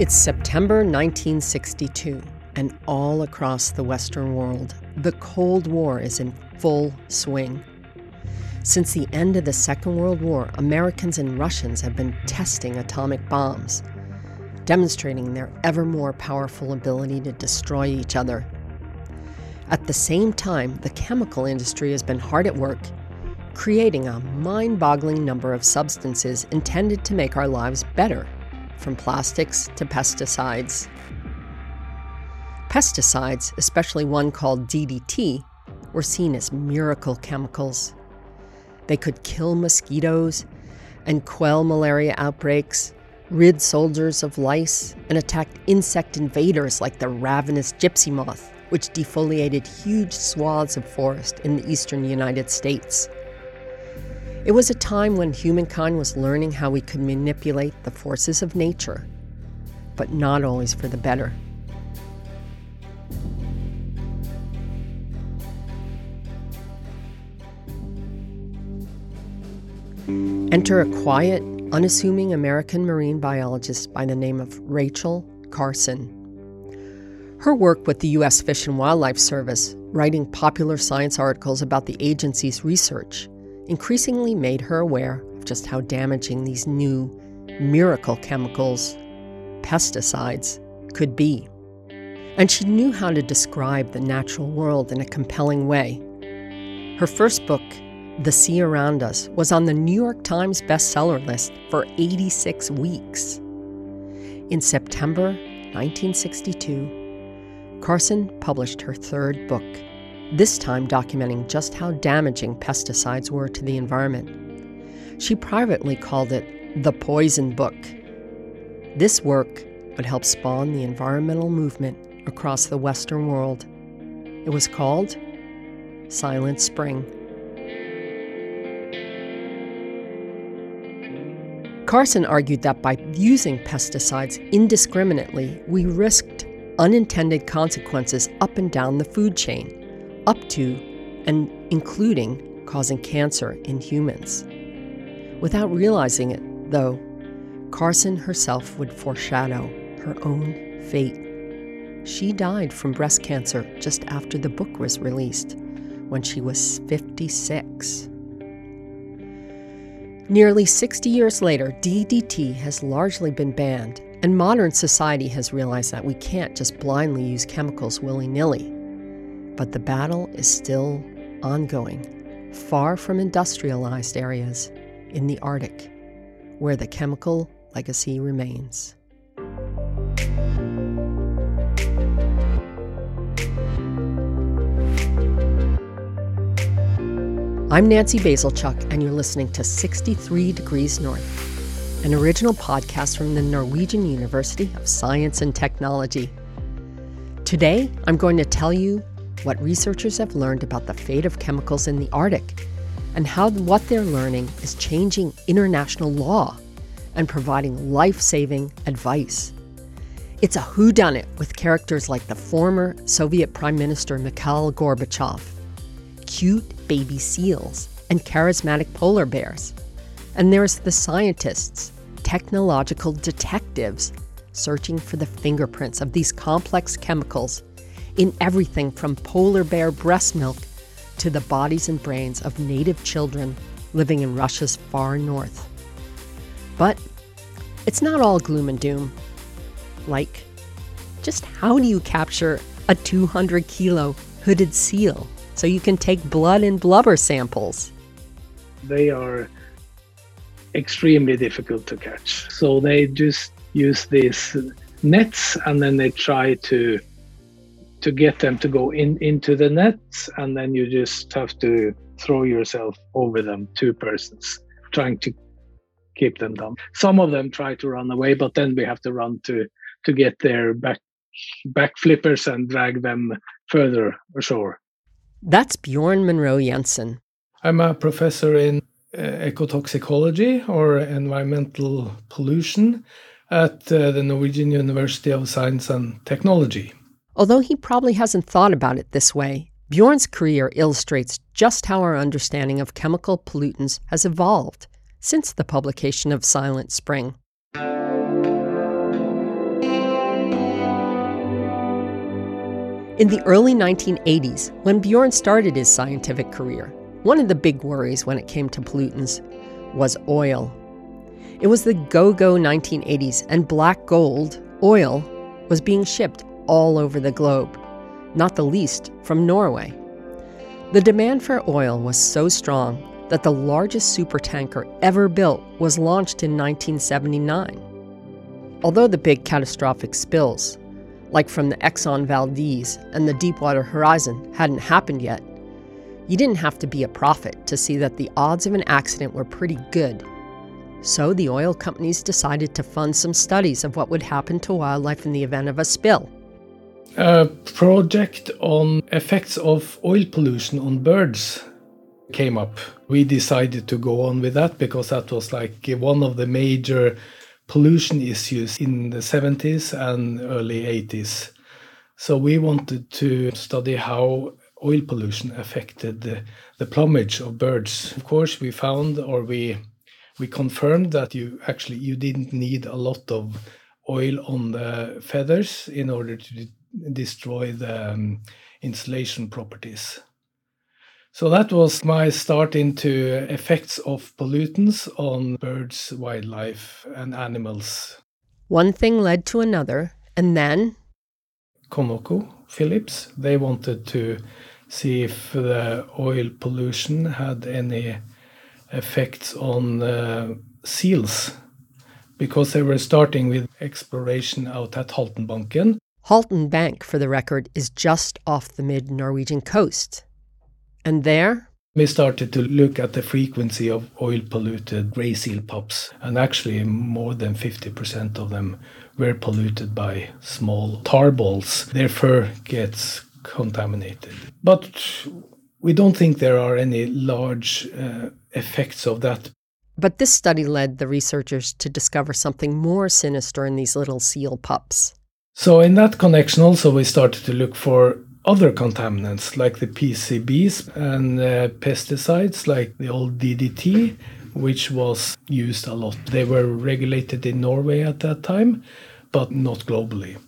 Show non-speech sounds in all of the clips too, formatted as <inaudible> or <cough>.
It's September 1962, and all across the Western world, the Cold War is in full swing. Since the end of the Second World War, Americans and Russians have been testing atomic bombs, demonstrating their ever more powerful ability to destroy each other. At the same time, the chemical industry has been hard at work, creating a mind boggling number of substances intended to make our lives better from plastics to pesticides. Pesticides, especially one called DDT, were seen as miracle chemicals. They could kill mosquitoes and quell malaria outbreaks, rid soldiers of lice, and attack insect invaders like the ravenous gypsy moth, which defoliated huge swaths of forest in the eastern United States. It was a time when humankind was learning how we could manipulate the forces of nature, but not always for the better. Enter a quiet, unassuming American marine biologist by the name of Rachel Carson. Her work with the U.S. Fish and Wildlife Service, writing popular science articles about the agency's research, increasingly made her aware of just how damaging these new miracle chemicals, pesticides, could be. And she knew how to describe the natural world in a compelling way. Her first book, The Sea Around Us, was on the New York Times bestseller list for 86 weeks. In September 1962, Carson published her third book, this time documenting just how damaging pesticides were to the environment. She privately called it the Poison Book. This work would help spawn the environmental movement across the Western world. It was called Silent Spring. Carson argued that by using pesticides indiscriminately, we risked unintended consequences up and down the food chain up to and including causing cancer in humans. Without realizing it, though, Carson herself would foreshadow her own fate. She died from breast cancer just after the book was released, when she was 56. Nearly 60 years later, DDT has largely been banned, and modern society has realized that we can't just blindly use chemicals willy nilly. But the battle is still ongoing, far from industrialized areas in the Arctic, where the chemical legacy remains. I'm Nancy Bazilchuk, and you're listening to 63 Degrees North, an original podcast from the Norwegian University of Science and Technology. Today, I'm going to tell you what researchers have learned about the fate of chemicals in the Arctic and how what they're learning is changing international law and providing life saving advice. It's a whodunit with characters like the former Soviet Prime Minister Mikhail Gorbachev, cute baby seals, and charismatic polar bears. And there's the scientists, technological detectives, searching for the fingerprints of these complex chemicals in everything from polar bear breast milk to the bodies and brains of native children living in Russia's far north. But it's not all gloom and doom. Like, just how do you capture a 200 kilo hooded seal so you can take blood and blubber samples? They are extremely difficult to catch. So they just use these nets and then they try to to get them to go in into the nets and then you just have to throw yourself over them two persons trying to keep them down. Some of them try to run away but then we have to run to to get their back back flippers and drag them further ashore. That's Bjørn Munro Jenssen. I'm a professor in uh, ecotoxicology or environmental pollution at uh, the norwegian university of science and technology Although he probably hasn't thought about it this way, Bjorn's career illustrates just how our understanding of chemical pollutants has evolved since the publication of Silent Spring. In the early 1980s, when Bjorn started his scientific career, one of the big worries when it came to pollutants was oil. It was the go go 1980s, and black gold, oil, was being shipped all over the globe, not the least from Norway. The demand for oil was so strong that the largest supertanker ever built was launched in 1979. Although the big catastrophic spills, like from the Exxon Valdez and the Deepwater Horizon, hadn't happened yet, you didn't have to be a prophet to see that the odds of an accident were pretty good. So the oil companies decided to fund some studies of what would happen to wildlife in the event of a spill. A project on effects of oil pollution on birds came up. We decided to go on with that because that was like one of the major pollution issues in the 70s and early 80s. So we wanted to study how oil pollution affected the, the plumage of birds. Of course, we found or we we confirmed that you actually you didn't need a lot of oil on the feathers in order to destroy the um, insulation properties. So that was my start into effects of pollutants on birds, wildlife, and animals. One thing led to another, and then Conoco Phillips, they wanted to see if the oil pollution had any effects on uh, seals because they were starting with exploration out at Haltenbanken. Halten Bank, for the record, is just off the mid Norwegian coast. And there? We started to look at the frequency of oil polluted gray seal pups, and actually, more than 50% of them were polluted by small tar balls. Their fur gets contaminated. But we don't think there are any large uh, effects of that. But this study led the researchers to discover something more sinister in these little seal pups. So, in that connection, also, we started to look for other contaminants like the PCBs and uh, pesticides like the old DDT, which was used a lot. They were regulated in Norway at that time, but not globally.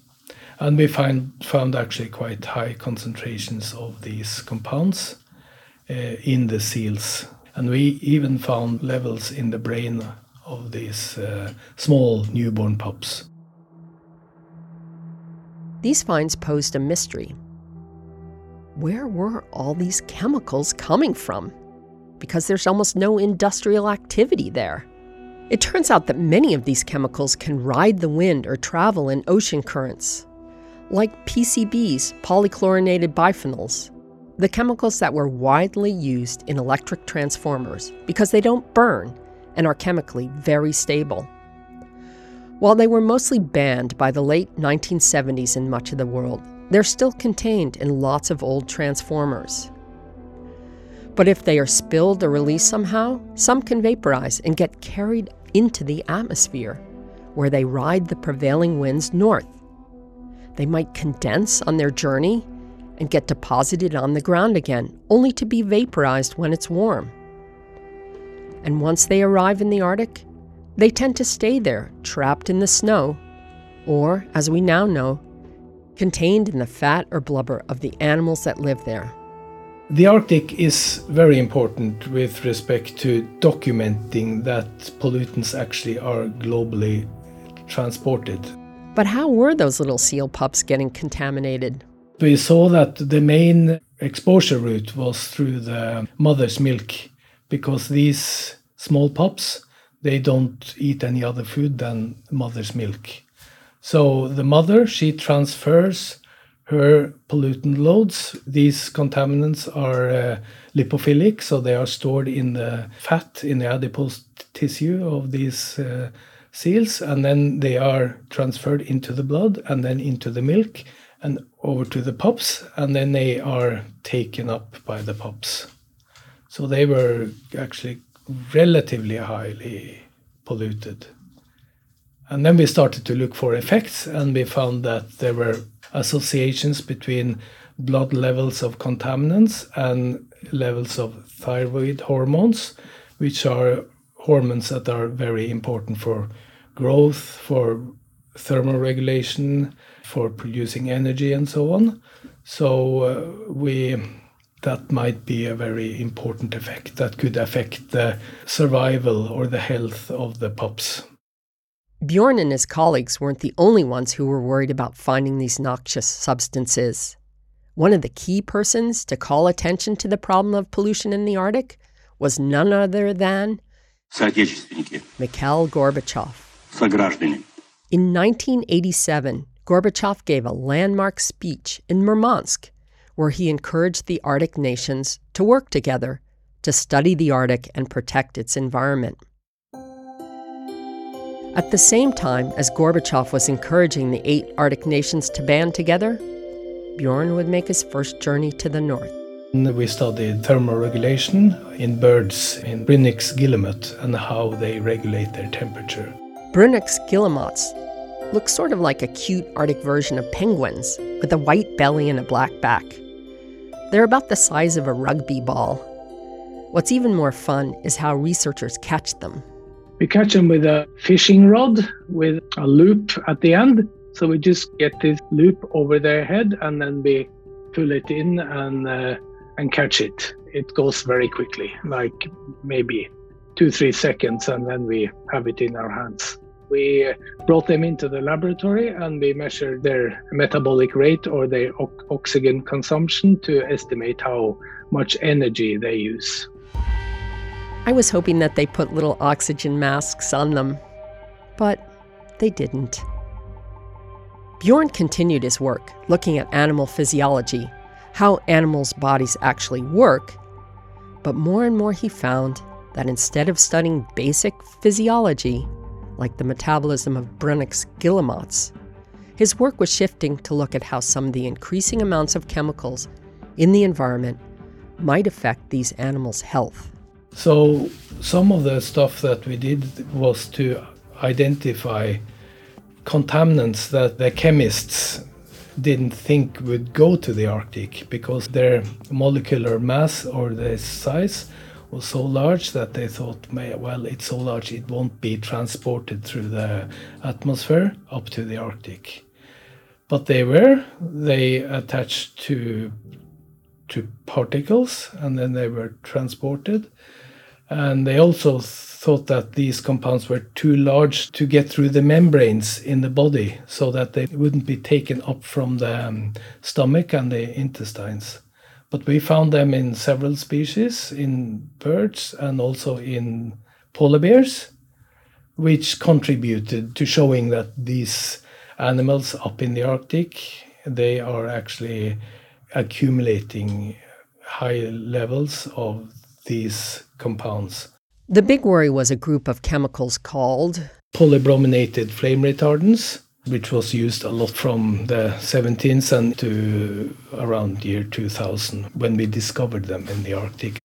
And we find, found actually quite high concentrations of these compounds uh, in the seals. And we even found levels in the brain of these uh, small newborn pups. These finds posed a mystery where were all these chemicals coming from? Because there's almost no industrial activity there. It turns out that many of these chemicals can ride the wind or travel in ocean currents, like PCBs, polychlorinated biphenyls, the chemicals that were widely used in electric transformers because they don't burn and are chemically very stable. While they were mostly banned by the late 1970s in much of the world, they're still contained in lots of old transformers. But if they are spilled or released somehow, some can vaporize and get carried into the atmosphere, where they ride the prevailing winds north. They might condense on their journey and get deposited on the ground again, only to be vaporized when it's warm. And once they arrive in the Arctic, they tend to stay there, trapped in the snow, or, as we now know, contained in the fat or blubber of the animals that live there. The Arctic is very important with respect to documenting that pollutants actually are globally transported. But how were those little seal pups getting contaminated? We saw that the main exposure route was through the mother's milk because these small pups they don't eat any other food than mother's milk. So the mother, she transfers her pollutant loads. These contaminants are uh, lipophilic, so they are stored in the fat, in the adipose tissue of these uh, seals, and then they are transferred into the blood and then into the milk and over to the pups, and then they are taken up by the pups. So they were actually relatively highly polluted. And then we started to look for effects, and we found that there were associations between blood levels of contaminants and levels of thyroid hormones, which are hormones that are very important for growth, for thermoregulation, for producing energy, and so on. So uh, we that might be a very important effect that could affect the survival or the health of the pups. Bjorn and his colleagues weren't the only ones who were worried about finding these noxious substances. One of the key persons to call attention to the problem of pollution in the Arctic was none other than Mikhail Gorbachev. In 1987, Gorbachev gave a landmark speech in Murmansk where he encouraged the Arctic nations to work together to study the Arctic and protect its environment. At the same time as Gorbachev was encouraging the eight Arctic nations to band together, Bjorn would make his first journey to the north. We studied thermoregulation in birds in Brunnich's guillemot and how they regulate their temperature. Brunnich's guillemots look sort of like a cute Arctic version of penguins with a white belly and a black back. They're about the size of a rugby ball. What's even more fun is how researchers catch them. We catch them with a fishing rod with a loop at the end. So we just get this loop over their head and then we pull it in and uh, and catch it. It goes very quickly, like maybe two three seconds, and then we have it in our hands. We brought them into the laboratory and we measured their metabolic rate or their oxygen consumption to estimate how much energy they use. I was hoping that they put little oxygen masks on them, but they didn't. Bjorn continued his work, looking at animal physiology, how animals' bodies actually work, but more and more he found that instead of studying basic physiology, like the metabolism of Brunnich's guillemots. His work was shifting to look at how some of the increasing amounts of chemicals in the environment might affect these animals' health. So, some of the stuff that we did was to identify contaminants that the chemists didn't think would go to the Arctic because their molecular mass or their size was so large that they thought, well, it's so large it won't be transported through the atmosphere up to the Arctic. But they were. They attached to to particles and then they were transported. And they also thought that these compounds were too large to get through the membranes in the body so that they wouldn't be taken up from the um, stomach and the intestines. But we found them in several species, in birds and also in polar bears, which contributed to showing that these animals up in the Arctic, they are actually accumulating high levels of these compounds. The big worry was a group of chemicals called polybrominated flame retardants which was used a lot from the 17th and to around year 2000 when we discovered them in the Arctic.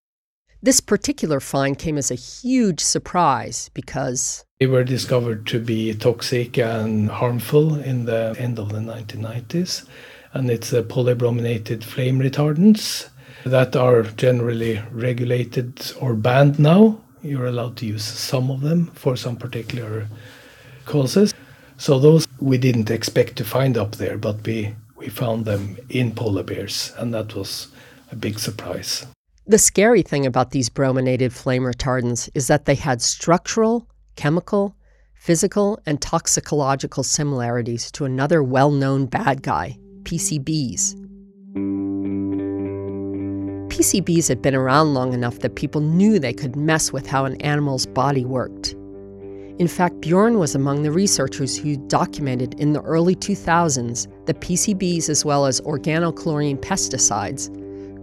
This particular find came as a huge surprise because they were discovered to be toxic and harmful in the end of the 1990s. And it's the polybrominated flame retardants that are generally regulated or banned now. You're allowed to use some of them for some particular causes. So those we didn't expect to find up there, but we, we found them in polar bears, and that was a big surprise. The scary thing about these brominated flame retardants is that they had structural, chemical, physical, and toxicological similarities to another well known bad guy, PCBs. PCBs had been around long enough that people knew they could mess with how an animal's body worked. In fact, Bjorn was among the researchers who documented in the early 2000s that PCBs, as well as organochlorine pesticides,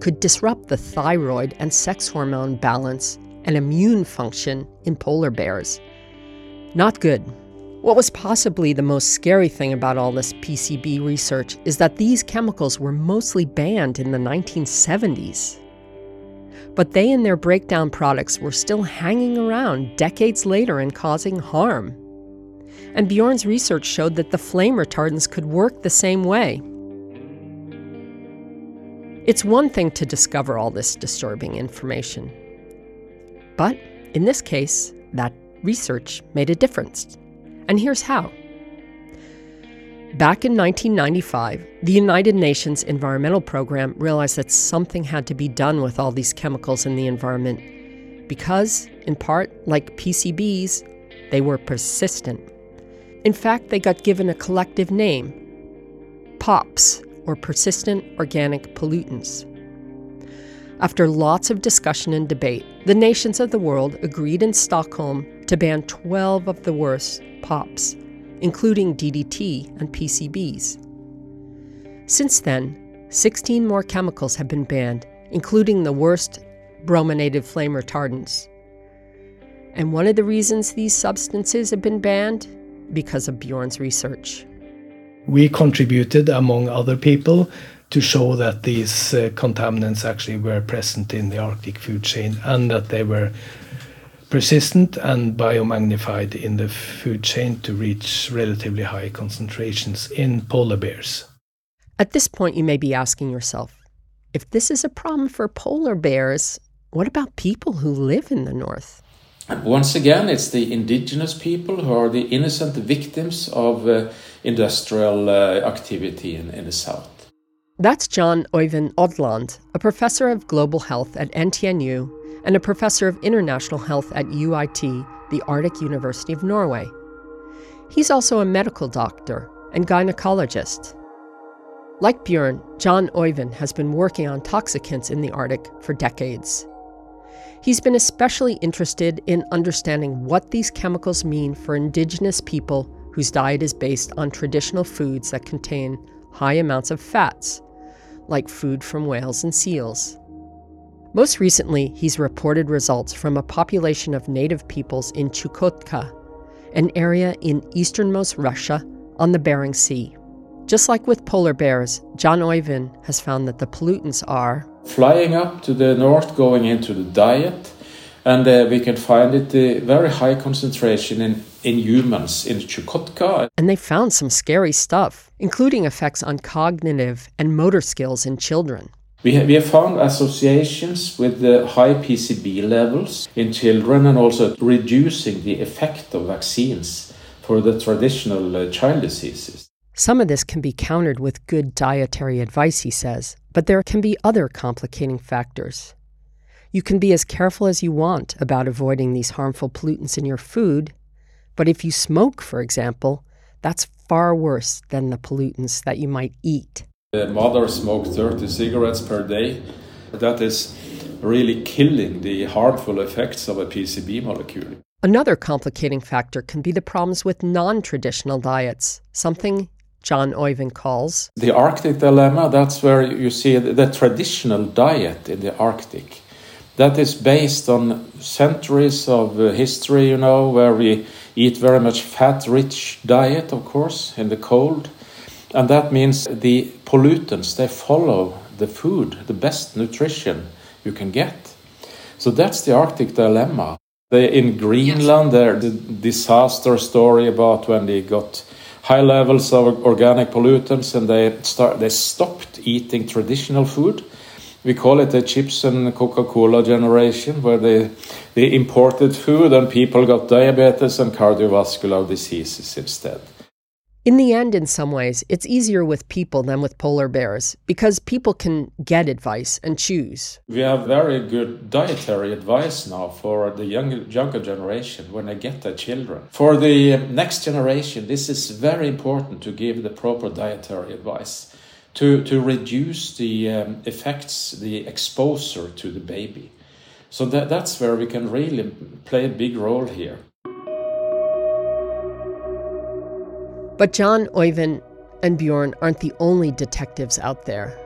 could disrupt the thyroid and sex hormone balance and immune function in polar bears. Not good. What was possibly the most scary thing about all this PCB research is that these chemicals were mostly banned in the 1970s. But they and their breakdown products were still hanging around decades later and causing harm. And Bjorn's research showed that the flame retardants could work the same way. It's one thing to discover all this disturbing information. But in this case, that research made a difference. And here's how. Back in 1995, the United Nations Environmental Program realized that something had to be done with all these chemicals in the environment because, in part, like PCBs, they were persistent. In fact, they got given a collective name POPs, or Persistent Organic Pollutants. After lots of discussion and debate, the nations of the world agreed in Stockholm to ban 12 of the worst POPs, including DDT and PCBs. Since then, 16 more chemicals have been banned, including the worst brominated flame retardants. And one of the reasons these substances have been banned? Because of Bjorn's research. We contributed, among other people, to show that these uh, contaminants actually were present in the Arctic food chain and that they were persistent and biomagnified in the food chain to reach relatively high concentrations in polar bears. At this point, you may be asking yourself if this is a problem for polar bears, what about people who live in the north? Once again, it's the indigenous people who are the innocent victims of uh, industrial uh, activity in, in the south. That's Jon Øyvind Odland, a professor of global health at NTNU and a professor of international health at UiT, the Arctic University of Norway. He's also a medical doctor and gynecologist. Like Bjorn, Jon Øyvind has been working on toxicants in the Arctic for decades. He's been especially interested in understanding what these chemicals mean for indigenous people whose diet is based on traditional foods that contain high amounts of fats, like food from whales and seals. Most recently, he's reported results from a population of native peoples in Chukotka, an area in easternmost Russia on the Bering Sea. Just like with polar bears, Jon Øyvind has found that the pollutants are flying up to the north, going into the diet, and uh, we can find it uh, very high concentration in, in humans in Chukotka. And they found some scary stuff, including effects on cognitive and motor skills in children. We have, we have found associations with the high PCB levels in children and also reducing the effect of vaccines for the traditional uh, child diseases. Some of this can be countered with good dietary advice, he says, but there can be other complicating factors. You can be as careful as you want about avoiding these harmful pollutants in your food, but if you smoke, for example, that's far worse than the pollutants that you might eat. The mother smoked 30 cigarettes per day. That is really killing the harmful effects of a PCB molecule. Another complicating factor can be the problems with non traditional diets, something Jon Øyvind calls the Arctic dilemma. That's where you see the traditional diet in the Arctic that is based on centuries of uh, history, you know, where we eat very much fat rich diet, of course, in the cold. And that means the pollutants, they follow the food, the best nutrition you can get. So that's the Arctic dilemma. They, in Greenland, yes. the disaster story about when they got high levels of organic pollutants and they start they stopped eating traditional food we call it the chips and Coca-Cola generation, where they, they imported food and people got diabetes and cardiovascular diseases instead. In the end, in some ways, it's easier with people than with polar bears because people can get advice and choose. We have very good dietary advice now for the younger, younger generation when they get their children. For the next generation, this is very important to give the proper dietary advice to, to reduce the um, effects, the exposure to the baby. So that, that's where we can really play a big role here. But Jon Øyvind and Bjorn aren't the only detectives out there.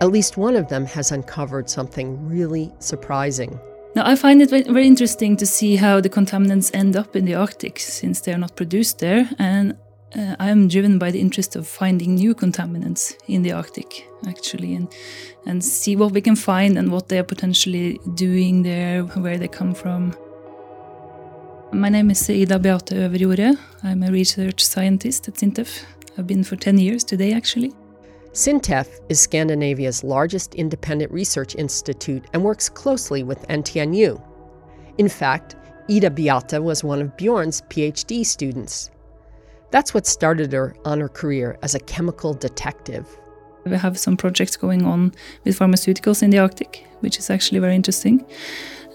At least one of them has uncovered something really surprising. Now, I find it very interesting to see how the contaminants end up in the Arctic since they are not produced there. And uh, I'm driven by the interest of finding new contaminants in the Arctic, actually, and and see what we can find and what they are potentially doing there, where they come from. My name is Ida Beathe Øverjordet. I'm a research scientist at SINTEF. I've been for 10 years today, actually. SINTEF is Scandinavia's largest independent research institute and works closely with NTNU. In fact, Ida Beathe was one of Bjorn's PhD students. That's what started her on her career as a chemical detective. We have some projects going on with pharmaceuticals in the Arctic, which is actually very interesting.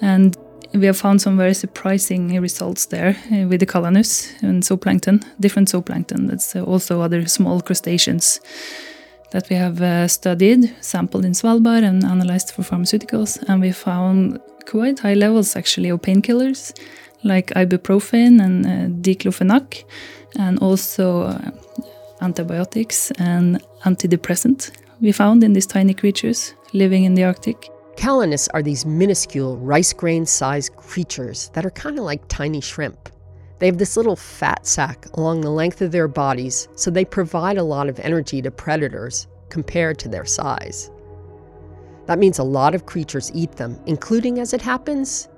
And we have found some very surprising results there uh, with the calanus and zooplankton, different zooplankton. That's uh, also other small crustaceans that we have uh, studied, sampled in Svalbard, and analyzed for pharmaceuticals. And we found quite high levels actually of painkillers like ibuprofen and uh, diclofenac, and also uh, antibiotics and antidepressant we found in these tiny creatures living in the Arctic. Calanus are these minuscule rice grain sized creatures that are kind of like tiny shrimp. They have this little fat sac along the length of their bodies, so they provide a lot of energy to predators compared to their size. That means a lot of creatures eat them, including, as it happens,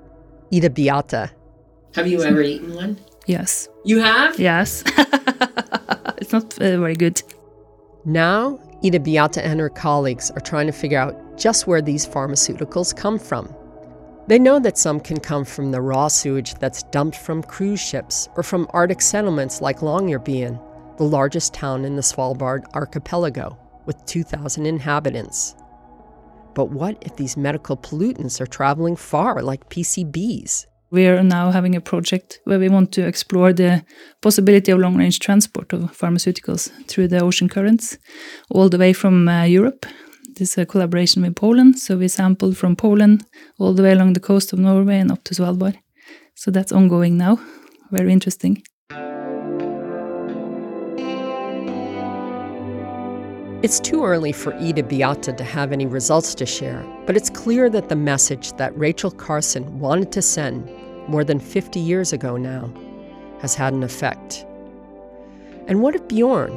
Ida Beathe. Have you ever eaten one? Yes. You have? Yes. <laughs> it's not uh, very good. Now, Ida Beathe and her colleagues are trying to figure out just where these pharmaceuticals come from. They know that some can come from the raw sewage that's dumped from cruise ships or from Arctic settlements like Longyearbyen, the largest town in the Svalbard archipelago, with 2,000 inhabitants. But what if these medical pollutants are traveling far, like PCBs? We are now having a project where we want to explore the possibility of long range transport of pharmaceuticals through the ocean currents, all the way from uh, Europe this is a collaboration with Poland. So we sampled from Poland all the way along the coast of Norway and up to Svalbard. So that's ongoing now. Very interesting. It's too early for Ida Beathe to have any results to share, but it's clear that the message that Rachel Carson wanted to send more than 50 years ago now has had an effect. And what if Bjorn,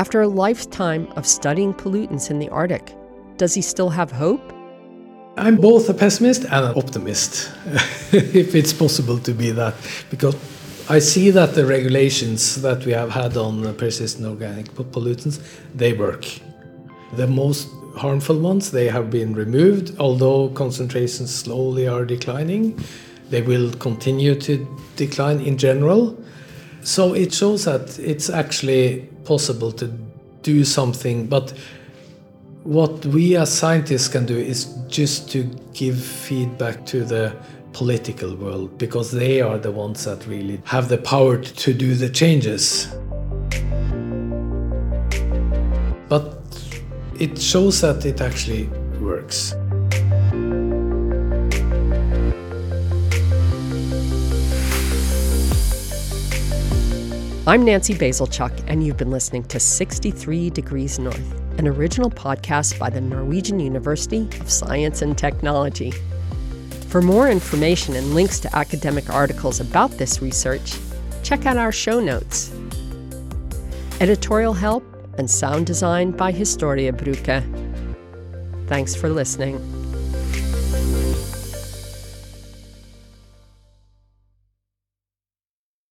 after a lifetime of studying pollutants in the Arctic, does he still have hope? I'm both a pessimist and an optimist, <laughs> if it's possible to be that, because I see that the regulations that we have had on persistent organic pollutants they work. The most harmful ones they have been removed, although concentrations slowly are declining. They will continue to decline in general. So it shows that it's actually possible to do something, but what we as scientists can do is just to give feedback to the political world because they are the ones that really have the power to do the changes. But it shows that it actually works. I'm Nancy Bazilchuk, and you've been listening to 63 Degrees North, an original podcast by the Norwegian University of Science and Technology. For more information and links to academic articles about this research, check out our show notes. Editorial help and sound design by Historia Bruke. Thanks for listening.